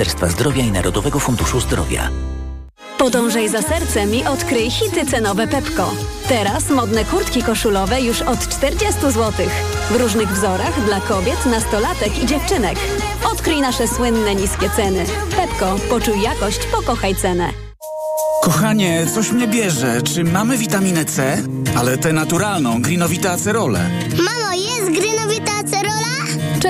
Ministerstwa Zdrowia i Narodowego Funduszu Zdrowia. Podążaj za sercem i odkryj hity cenowe Pepko. Teraz modne kurtki koszulowe już od 40 zł. W różnych wzorach dla kobiet, nastolatek i dziewczynek. Odkryj nasze słynne niskie ceny. Pepko, poczuj jakość, pokochaj cenę. Kochanie, coś mnie bierze. Czy mamy witaminę C? Ale tę naturalną, grinowite acerole. Acerola?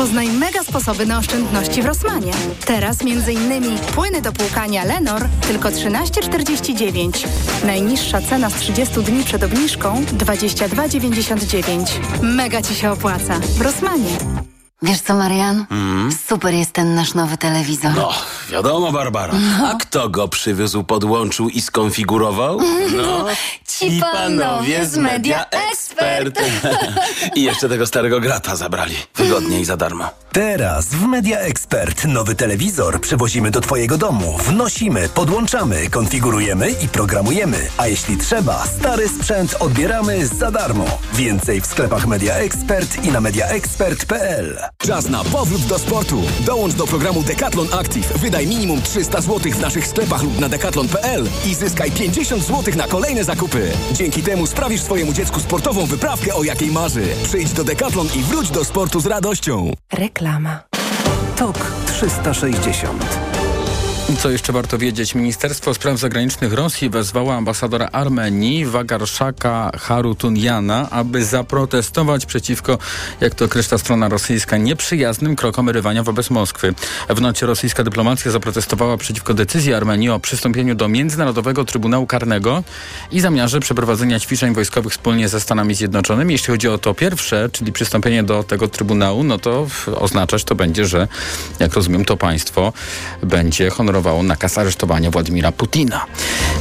Poznaj mega sposoby na oszczędności w Rosmanie. Teraz m.in. płyny do płukania Lenor tylko 13,49. Najniższa cena z 30 dni przed obniżką 22,99. Mega Ci się opłaca. W Rosmanie. Wiesz co, Marian? Super jest ten nasz nowy telewizor. No, wiadomo, Barbara. A kto go przywiózł, podłączył i skonfigurował? No, Ci panowie z Media Expert. I jeszcze tego starego grata zabrali. Wygodnie i za darmo. Teraz w Media Expert nowy telewizor przywozimy do Twojego domu. Wnosimy, podłączamy, konfigurujemy i programujemy. A jeśli trzeba, stary sprzęt odbieramy za darmo. Więcej w sklepach Media Expert i na mediaexpert.pl. Czas na powrót do sportu. Dołącz do programu Decathlon Active. Wydaj minimum 300 zł w naszych sklepach lub na decathlon.pl i zyskaj 50 zł na kolejne zakupy. Dzięki temu sprawisz swojemu dziecku sportową wyprawkę, o jakiej marzy. Przyjdź do Decathlon i wróć do sportu z radością. Reklama. TOK 360. Co jeszcze warto wiedzieć? Ministerstwo Spraw Zagranicznych Rosji wezwało ambasadora Armenii Wagarszaka Harutunjana, aby zaprotestować przeciwko, jak to określa strona rosyjska, nieprzyjaznym krokom rywania wobec Moskwy. W nocie rosyjska dyplomacja zaprotestowała przeciwko decyzji Armenii o przystąpieniu do Międzynarodowego Trybunału Karnego i zamiarze przeprowadzenia ćwiczeń wojskowych wspólnie ze Stanami Zjednoczonymi. Jeśli chodzi o to pierwsze, czyli przystąpienie do tego Trybunału, no to oznaczać to będzie, że jak rozumiem, to państwo będzie honorowało nakaz aresztowania Władimira Putina.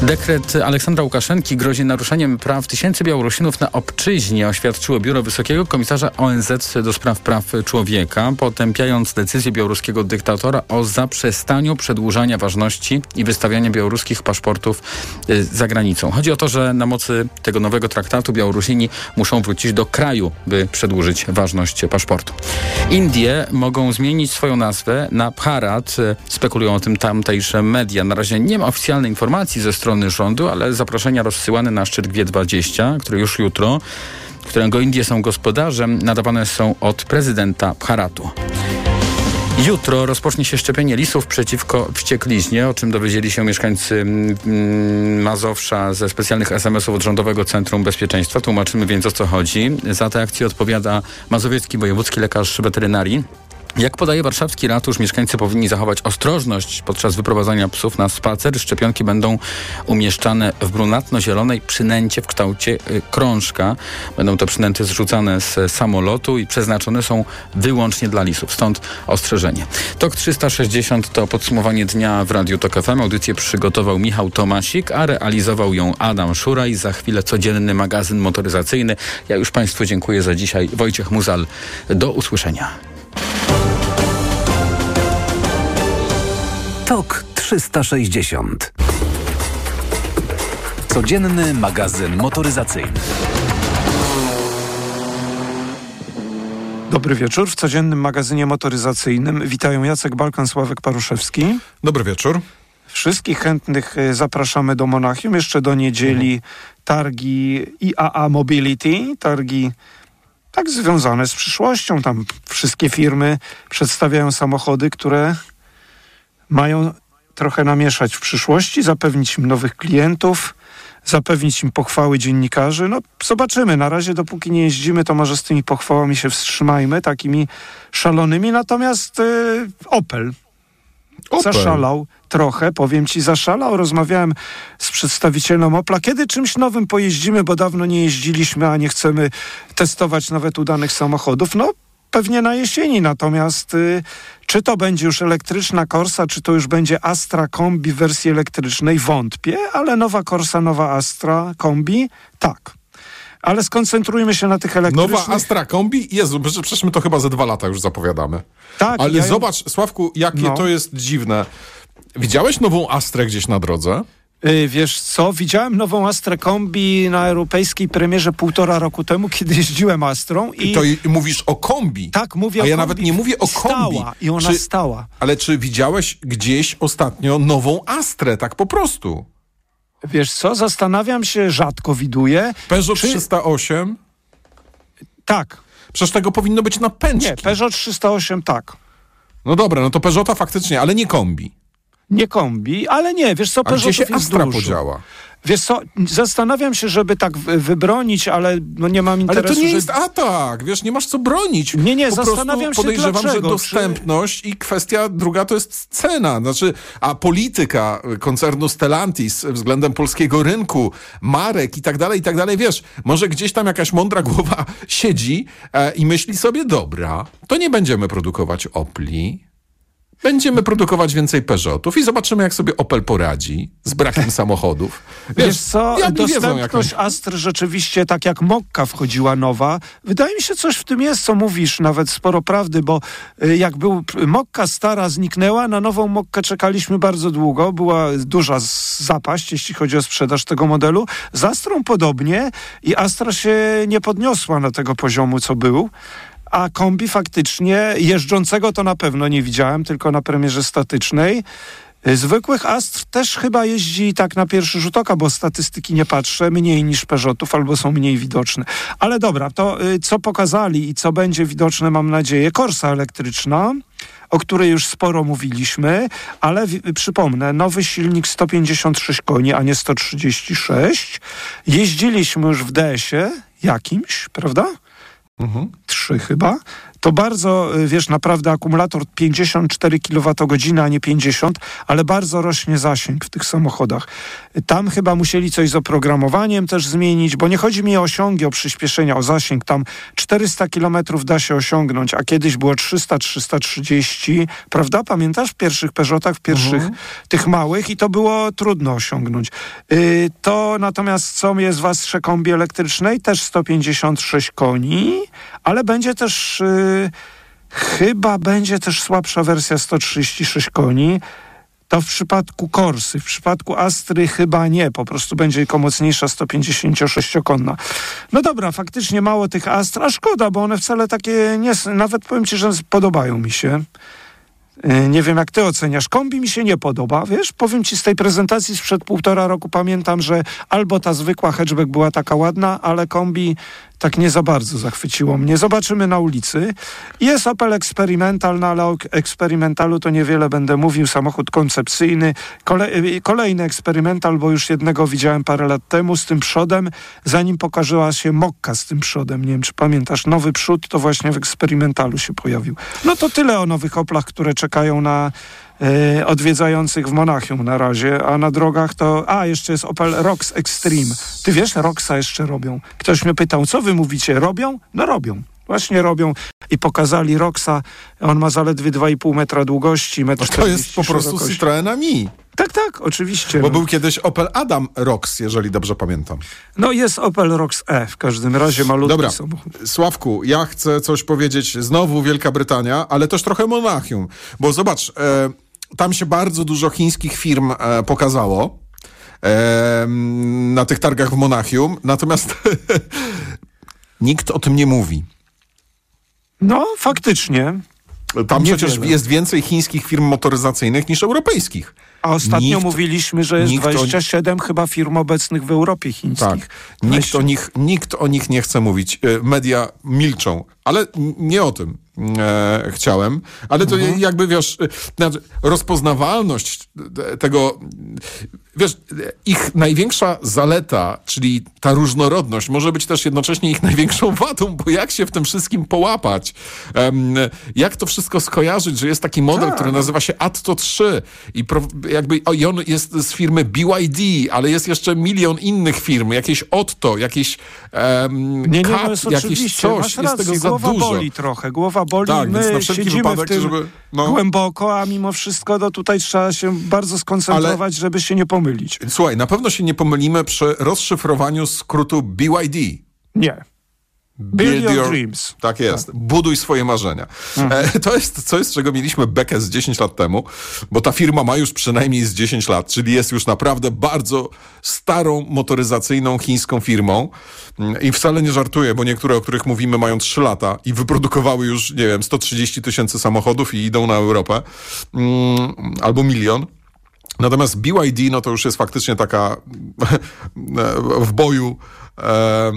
Dekret Aleksandra Łukaszenki grozi naruszeniem praw tysięcy Białorusinów na obczyźnie, oświadczyło Biuro Wysokiego Komisarza ONZ do spraw praw człowieka, potępiając decyzję białoruskiego dyktatora o zaprzestaniu przedłużania ważności i wystawiania białoruskich paszportów y, za granicą. Chodzi o to, że na mocy tego nowego traktatu Białorusini muszą wrócić do kraju, by przedłużyć ważność paszportu. Indie mogą zmienić swoją nazwę na Bharat. Spekulują o tym tamtejsze media. Na razie nie ma oficjalnej informacji ze strony rządu, ale zaproszenia rozsyłane na szczyt G20, który już jutro, którego Indie są gospodarzem, nadawane są od prezydenta Bharatu. Jutro rozpocznie się szczepienie lisów przeciwko wściekliźnie, o czym dowiedzieli się mieszkańcy mm, Mazowsza ze specjalnych SMS-ów od Rządowego Centrum Bezpieczeństwa. Tłumaczymy więc o co chodzi. Za tę akcję odpowiada mazowiecki wojewódzki lekarz weterynarii. Jak podaje warszawski ratusz, mieszkańcy powinni zachować ostrożność podczas wyprowadzania psów na spacer. Szczepionki będą umieszczane w brunatno-zielonej przynęcie w kształcie y, krążka. Będą to przynęty zrzucane z samolotu i przeznaczone są wyłącznie dla lisów. Stąd ostrzeżenie. TOK 360 to podsumowanie dnia w Radiu TOK FM. Audycję przygotował Michał Tomasik, a realizował ją Adam Szuraj. Za chwilę codzienny magazyn motoryzacyjny. Ja już Państwu dziękuję za dzisiaj. Wojciech Muzal. Do usłyszenia. TOK 360. Codzienny magazyn motoryzacyjny. Dobry wieczór. W codziennym magazynie motoryzacyjnym witają Jacek Balkan, Sławek Paruszewski. Dobry wieczór. Wszystkich chętnych y, zapraszamy do Monachium. Jeszcze do niedzieli targi IAA Mobility, targi tak związane z przyszłością. Tam wszystkie firmy przedstawiają samochody, które mają trochę namieszać w przyszłości, zapewnić im nowych klientów, zapewnić im pochwały dziennikarzy. No zobaczymy. Na razie dopóki nie jeździmy, to może z tymi pochwałami się wstrzymajmy, takimi szalonymi. Natomiast y, Opel, Opel. zaszalał trochę, powiem ci, zaszalał. Rozmawiałem z przedstawicielem Opla, kiedy czymś nowym pojeździmy, bo dawno nie jeździliśmy, a nie chcemy testować nawet udanych samochodów. No pewnie na jesieni, natomiast y, czy to będzie już elektryczna Corsa, czy to już będzie Astra Kombi w wersji elektrycznej, wątpię, ale nowa Corsa, nowa Astra Kombi, tak. Ale skoncentrujmy się na tych elektrycznych. Nowa Astra Kombi? Jezu, przecież my to chyba ze dwa lata już zapowiadamy. Tak, Ale ja- zobacz, Sławku, jakie No. to jest dziwne. Widziałeś nową Astrę gdzieś na drodze? Y, Wiesz co, widziałem nową Astrę Kombi na europejskiej premierze półtora roku temu, kiedy jeździłem Astrą i... To i, mówisz o kombi. Tak, mówię A ja nawet nie mówię o kombi. Stała i ona Czy- stała. Ale czy widziałeś gdzieś ostatnio nową Astrę, tak po prostu? Wiesz co, zastanawiam się, rzadko widuję. Peugeot Czy- 308? Tak. Przecież tego powinno być na pęczki. Nie, Peugeot 308 tak. No dobra, no to Peugeota faktycznie, ale nie kombi. Nie kombi, ale nie, wiesz co, A gdzie Peugeotów się jest Astra dużo. podziała? Wiesz co, zastanawiam się, żeby tak wy- wybronić, ale no nie mam Ale interesu, to nie że... jest atak, wiesz, nie masz co bronić. Nie, nie, po zastanawiam się podejrzewam, dlaczego, że dostępność i kwestia druga to jest cena. Znaczy, a polityka koncernu Stellantis względem polskiego rynku, marek i tak dalej, i tak dalej, wiesz, może gdzieś tam jakaś mądra głowa siedzi e, i myśli sobie, dobra, to nie będziemy produkować Opli, Będziemy produkować więcej Peugeotów i zobaczymy, jak sobie Opel poradzi z brakiem samochodów. Wiesz, co, jak nie wiedzą, jak dostępność Astry rzeczywiście, tak jak Mokka wchodziła nowa, wydaje mi się, coś w tym jest, co mówisz, nawet sporo prawdy, bo y, jak był Mokka stara zniknęła, na nową Mokkę czekaliśmy bardzo długo, była duża zapaść, jeśli chodzi o sprzedaż tego modelu. Z Astrą podobnie i Astra się nie podniosła na tego poziomu, co był. A kombi faktycznie jeżdżącego to na pewno nie widziałem, tylko na premierze statycznej. Y, Zwykłych Astr też chyba jeździ tak na pierwszy rzut oka, bo statystyki nie patrzę, mniej niż Peugeotów albo są mniej widoczne. Ale dobra, to y, co pokazali i co będzie widoczne, mam nadzieję, Corsa elektryczna, o której już sporo mówiliśmy, ale wi- przypomnę, nowy silnik 156 koni, a nie 136. Jeździliśmy już w DS-ie jakimś, prawda? Trzy chyba. To bardzo, y, wiesz, naprawdę akumulator 54 kWh, a nie 50, ale bardzo rośnie zasięg w tych samochodach. Tam chyba musieli coś z oprogramowaniem też zmienić, bo nie chodzi mi o osiągi, o przyspieszenia, o zasięg. Tam 400 km da się osiągnąć, a kiedyś było 300-330, prawda? Pamiętasz w pierwszych Peugeotach, w pierwszych tych małych i to było trudno osiągnąć. Y, to natomiast co jest w Astrze kombi elektrycznej? Też 156 koni, ale będzie też y, chyba będzie też słabsza wersja 136 koni. To w przypadku Korsy, w przypadku Astry chyba nie, po prostu będzie tylko mocniejsza 156-konna. No dobra, faktycznie mało tych Astr, a szkoda, bo one wcale takie nie s- nawet powiem ci, że podobają mi się. Y, Nie wiem, jak ty oceniasz. Kombi mi się nie podoba, wiesz? Powiem ci z tej prezentacji sprzed półtora roku pamiętam, że albo ta zwykła hatchback była taka ładna, ale kombi tak nie za bardzo zachwyciło mnie. Zobaczymy na ulicy. Jest Opel Experimental, no ale o Experimentalu to niewiele będę mówił. Samochód koncepcyjny. Kole y, kolejny Experimental, bo już jednego widziałem parę lat temu z tym przodem, zanim pokazała się Mokka z tym przodem. Nie wiem, czy pamiętasz. Nowy przód to właśnie w Experimentalu się pojawił. No to tyle o nowych Oplach, które czekają na e, odwiedzających w Monachium na razie, a na drogach to... A, jeszcze jest Opel Rox Extreme. Ty wiesz, Roxa jeszcze robią. Ktoś mnie pytał, co wy mówicie, robią? No robią. Właśnie robią i pokazali Roxa. On ma zaledwie 2,5 metra długości, metr To jest 40 po prostu szerokości. Citroena Mi. Tak, tak, oczywiście. Bo no. był kiedyś Opel Adam Rox, jeżeli dobrze pamiętam. no jest Opel Rox E, w każdym razie malutki Dobra, samochód. Sławku, ja chcę coś powiedzieć. Znowu Wielka Brytania, ale też trochę Monachium. Bo zobacz, e, tam się bardzo dużo chińskich firm e, pokazało e, na tych targach w Monachium, natomiast nikt o tym nie mówi. No, faktycznie. Tam Niewiele. przecież jest więcej chińskich firm motoryzacyjnych niż europejskich. A ostatnio Nikt- mówiliśmy, że jest nikt o- 27 chyba firm obecnych w Europie chińskich. Tak. Nikt o, nich, nikt o nich nie chce mówić. E, Media milczą, ale nie o tym e, chciałem. Ale to Mhm. jakby, wiesz, e, znaczy, rozpoznawalność e, tego, wiesz, ich największa zaleta, czyli ta różnorodność, może być też jednocześnie ich największą wadą, bo jak się w tym wszystkim połapać? Em, jak to wszystko skojarzyć, że jest taki model, Tak. który nazywa się Atto 3 i pro, jakby o, i on jest z firmy BYD, ale jest jeszcze milion innych firm, jakieś Otto, jakieś um, Nie, nie, no jest jakieś oczywiście, coś, masz jest rację, tego za głowa dużo. boli trochę, głowa boli, Tak, my na wszelki siedzimy wypadek, w tym żeby- no. głęboko, a mimo wszystko no, tutaj trzeba się bardzo skoncentrować, żeby się nie pomylić. Słuchaj, na pewno się nie pomylimy przy rozszyfrowaniu skrótu BYD. Nie. Build your dreams. Tak jest. Buduj swoje marzenia. E, to jest coś, z czego mieliśmy bekę z 10 lat temu, bo ta firma ma już przynajmniej z 10 lat, czyli jest już naprawdę bardzo starą motoryzacyjną chińską firmą. Mm, I wcale nie żartuję, bo niektóre, o których mówimy, mają 3 lata i wyprodukowały już, nie wiem, 130 tysięcy samochodów i idą na Europę. Mm, albo milion. Natomiast BYD, no to już jest faktycznie taka w boju. E,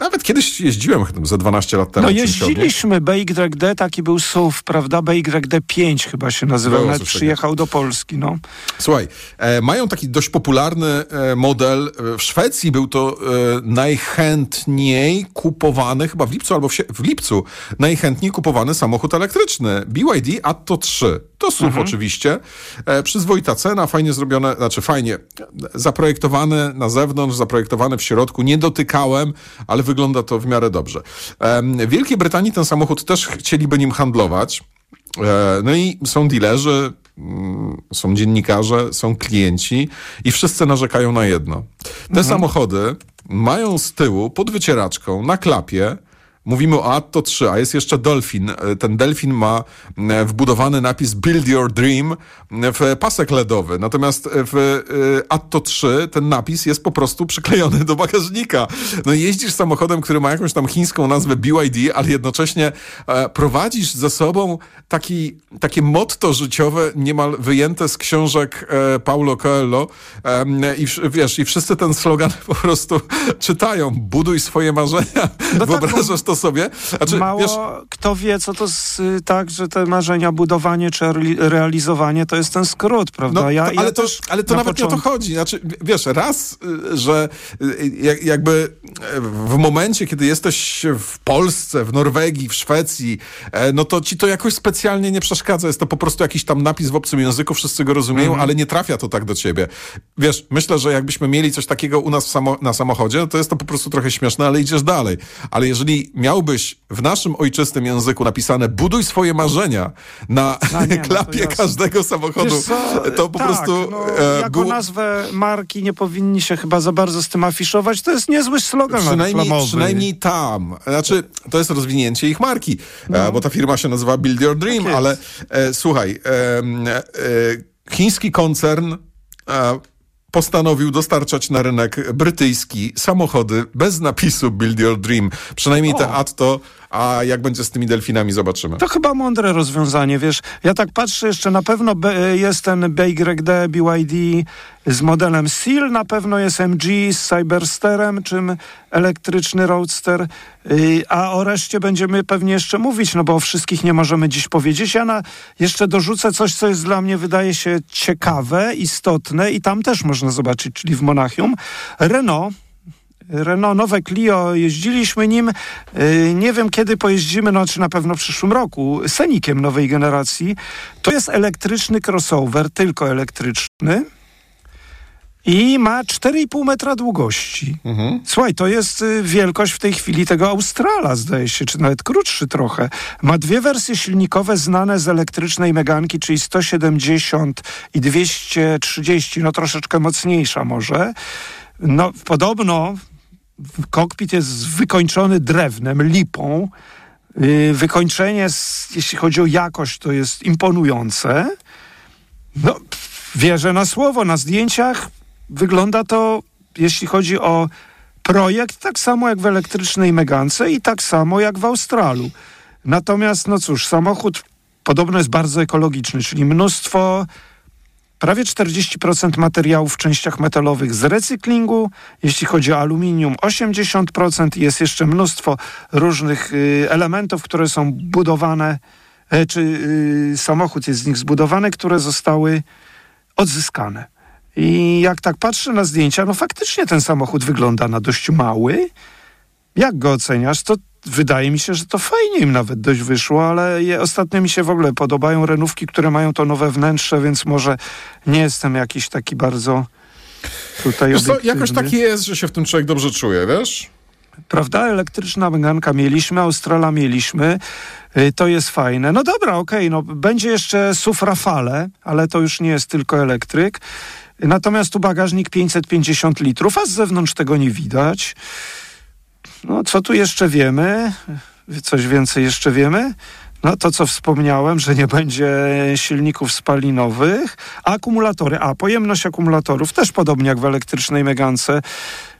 nawet kiedyś jeździłem ze 12 lat temu. No jeździliśmy, BYD, taki był SUV, prawda? BYD 5 chyba się nazywał, nawet przyjechał do Polski, no. Słuchaj, e, mają taki dość popularny e, model. W Szwecji był to najchętniej kupowany, chyba w lipcu albo w, w lipcu, najchętniej kupowany samochód elektryczny. BYD Atto 3. To SUV Mhm. oczywiście. E, przyzwoita cena, fajnie zrobione, znaczy fajnie, zaprojektowany na zewnątrz, zaprojektowany w środku. Nie dotykałem, ale wygląda to w miarę dobrze. W Wielkiej Brytanii ten samochód też chcieliby nim handlować. E, No i są dealerzy, mm, są dziennikarze, są klienci i wszyscy narzekają na jedno. Te samochody mają z tyłu pod wycieraczką na klapie Mówimy o Atto 3, a jest jeszcze Dolphin. E, Ten Delfin ma e, wbudowany napis Build Your Dream e, w pasek LEDowy. Natomiast w Atto 3 ten napis jest po prostu przyklejony do bagażnika. No i jeździsz samochodem, który ma jakąś tam chińską nazwę BYD, ale jednocześnie prowadzisz ze sobą taki, takie motto życiowe niemal wyjęte z książek Paulo Coelho i wiesz, i wszyscy ten slogan po prostu czytają. Buduj swoje marzenia. Wyobrażasz to sobie? Znaczy, Mało wiesz, kto wie, co to z, tak, że te marzenia, budowanie czy reali- realizowanie to jest ten skrót, prawda? No, ja, to, ja ale, to, ale to na nawet nie o to początku- chodzi. Znaczy, wiesz, raz, y, że y, jak- jakby y, w momencie, kiedy jesteś w Polsce, w Norwegii, w Szwecji, e, no to ci to jakoś specjalnie nie przeszkadza. Jest to po prostu jakiś tam napis w obcym języku, wszyscy go rozumieją, Mhm. ale nie trafia to tak do ciebie. Wiesz, myślę, że jakbyśmy mieli coś takiego u nas samo, na samochodzie, to jest to po prostu trochę śmieszne, ale idziesz dalej. Ale jeżeli miałbyś w naszym ojczystym języku napisane buduj swoje marzenia na A nie, no klapie jasne. każdego samochodu, co, to po tak, prostu No, e, jako nazwę marki nie powinni się chyba za bardzo z tym afiszować. To jest niezły slogan Przynajmniej, reklamowy. przynajmniej tam. Znaczy, to jest rozwinięcie ich marki, No. e, bo ta firma się nazywa Build Your Dream, Tak ale e, słuchaj, e, chiński koncern e, postanowił dostarczać na rynek brytyjski samochody bez napisu Build Your Dream. Przynajmniej te Atto, a jak będzie z tymi delfinami, zobaczymy. To chyba mądre rozwiązanie, wiesz. Ja tak patrzę jeszcze, na pewno jest ten BYD, BYD z modelem Seal, na pewno jest MG z Cybersterem, czym elektryczny Roadster, Yy, a o reszcie będziemy pewnie jeszcze mówić, no bo o wszystkich nie możemy dziś powiedzieć. Ja na, jeszcze dorzucę coś, co jest dla mnie, wydaje się, ciekawe, istotne i tam też można zobaczyć, czyli w Monachium. Renault Renault nowe Clio, jeździliśmy nim, yy, nie wiem kiedy pojeździmy, no czy na pewno w przyszłym roku, Senikiem nowej generacji. To jest elektryczny crossover, tylko elektryczny i ma 4,5 metra długości. Słuchaj, to jest y, wielkość w tej chwili tego Australa, zdaje się, czy nawet krótszy trochę. Ma dwie wersje silnikowe znane z elektrycznej Meganki, czyli 170 i 230, no troszeczkę mocniejsza może. No, podobno kokpit jest wykończony drewnem, lipą. Yy, Wykończenie, jeśli chodzi o jakość, to jest imponujące. No, wierzę na słowo. Na zdjęciach wygląda to, jeśli chodzi o projekt, tak samo jak w elektrycznej Megance i tak samo jak w Australu. Natomiast, no cóż, samochód podobno jest bardzo ekologiczny, czyli mnóstwo prawie 40% materiałów w częściach metalowych z recyklingu. Jeśli chodzi o aluminium, 80%. Jest jeszcze mnóstwo różnych y, elementów, które są budowane, e, czy y, samochód jest z nich zbudowany, które zostały odzyskane. I jak tak patrzę na zdjęcia, no faktycznie ten samochód wygląda na dość mały. Jak go oceniasz? To wydaje mi się, że to fajnie im nawet dość wyszło, ale je, ostatnio mi się w ogóle podobają renówki, które mają to nowe wnętrze, więc może nie jestem jakiś taki bardzo tutaj Wiesz co, jakoś tak jest, że się w tym człowiek dobrze czuje, wiesz? Prawda? Elektryczna Meganka mieliśmy, Australa mieliśmy. Y, To jest fajne. No dobra, okej, no będzie jeszcze SUV Rafale, ale to już nie jest tylko elektryk. Natomiast tu bagażnik 550 litrów, a z zewnątrz tego nie widać. No, co tu jeszcze wiemy? Coś więcej jeszcze wiemy? No to, co wspomniałem, że nie będzie silników spalinowych. Akumulatory, a pojemność akumulatorów też podobnie jak w elektrycznej Megance.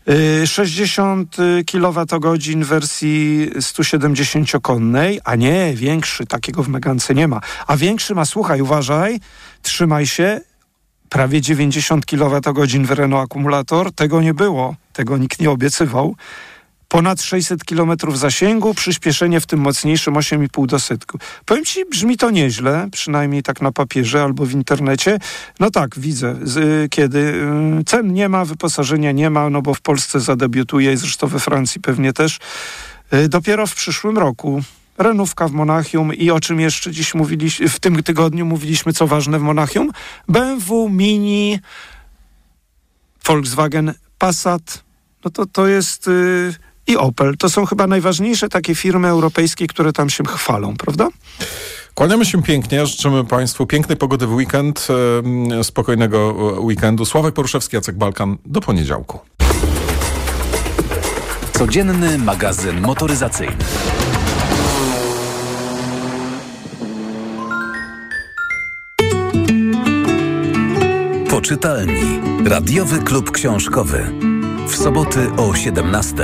Yy, 60 kWh wersji 170-konnej, a nie, większy, takiego w Megance nie ma. A większy ma, słuchaj, uważaj, trzymaj się, prawie 90 kWh w Renault akumulator. Tego nie było, tego nikt nie obiecywał ponad 600 km zasięgu, przyspieszenie w tym mocniejszym 8,5 do setku. Powiem Ci, brzmi to nieźle, przynajmniej tak na papierze albo w internecie. No tak, widzę, z, kiedy y, cen nie ma, wyposażenia nie ma, no bo w Polsce zadebiutuje i zresztą we Francji pewnie też, y, dopiero w przyszłym roku. Renówka w Monachium i o czym jeszcze dziś mówiliśmy, w tym tygodniu mówiliśmy, co ważne w Monachium. BMW, Mini, Volkswagen, Passat, no to to jest... i Opel. To są chyba najważniejsze takie firmy europejskie, które tam się chwalą, prawda? Kłaniamy się pięknie, życzymy Państwu pięknej pogody w weekend, e, spokojnego weekendu. Sławek Poruszewski, Jacek Balkan, do poniedziałku. Codzienny magazyn motoryzacyjny. Poczytalni. Radiowy klub książkowy. W soboty o 17.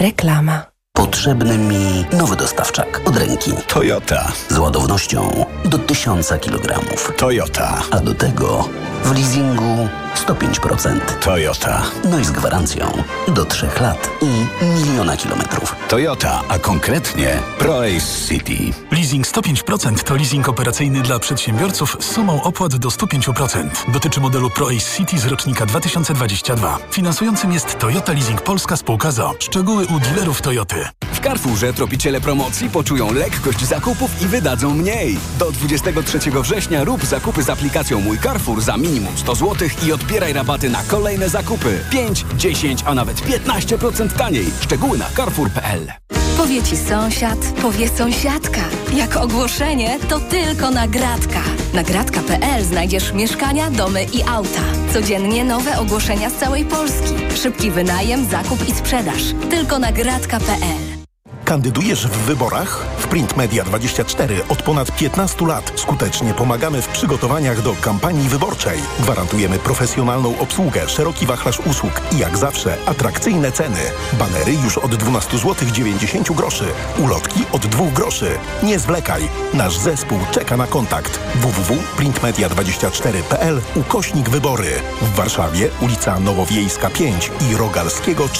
Reklama. Potrzebny mi nowy dostawczak od ręki. Toyota. Z ładownością do 1000 kg. Toyota. A do tego w leasingu 105%. Toyota. No i z gwarancją do 3 lat i miliona kilometrów. Toyota, a konkretnie ProAce City. Leasing 105% to leasing operacyjny dla przedsiębiorców z sumą opłat do 105%. Dotyczy modelu ProAce City z rocznika 2022. Finansującym jest Toyota Leasing Polska Spółka ZO. Szczegóły u dealerów Toyoty. W Carrefourze tropiciele promocji poczują lekkość zakupów i wydadzą mniej. Do 23 września rób zakupy z aplikacją Mój Carrefour za minimum 100 zł i odbieraj rabaty na kolejne zakupy. 5, 10, a nawet 15% taniej. Szczegóły na carrefour.pl Powie ci sąsiad, powie sąsiadka. Jak ogłoszenie, to tylko nagradka. Nagradka.pl znajdziesz mieszkania, domy i auta. Codziennie nowe ogłoszenia z całej Polski. Szybki wynajem, zakup i sprzedaż. Tylko nagradka.pl Kandydujesz w wyborach? W Print Media 24 od ponad 15 lat skutecznie pomagamy w przygotowaniach do kampanii wyborczej. Gwarantujemy profesjonalną obsługę, szeroki wachlarz usług i jak zawsze atrakcyjne ceny. Banery już od 12 zł 90 groszy. Ulotki od 2 groszy. Nie zwlekaj. Nasz zespół czeka na kontakt. www.printmedia24.pl ukośnik wybory. W Warszawie ulica Nowowiejska 5 i Rogalskiego 4.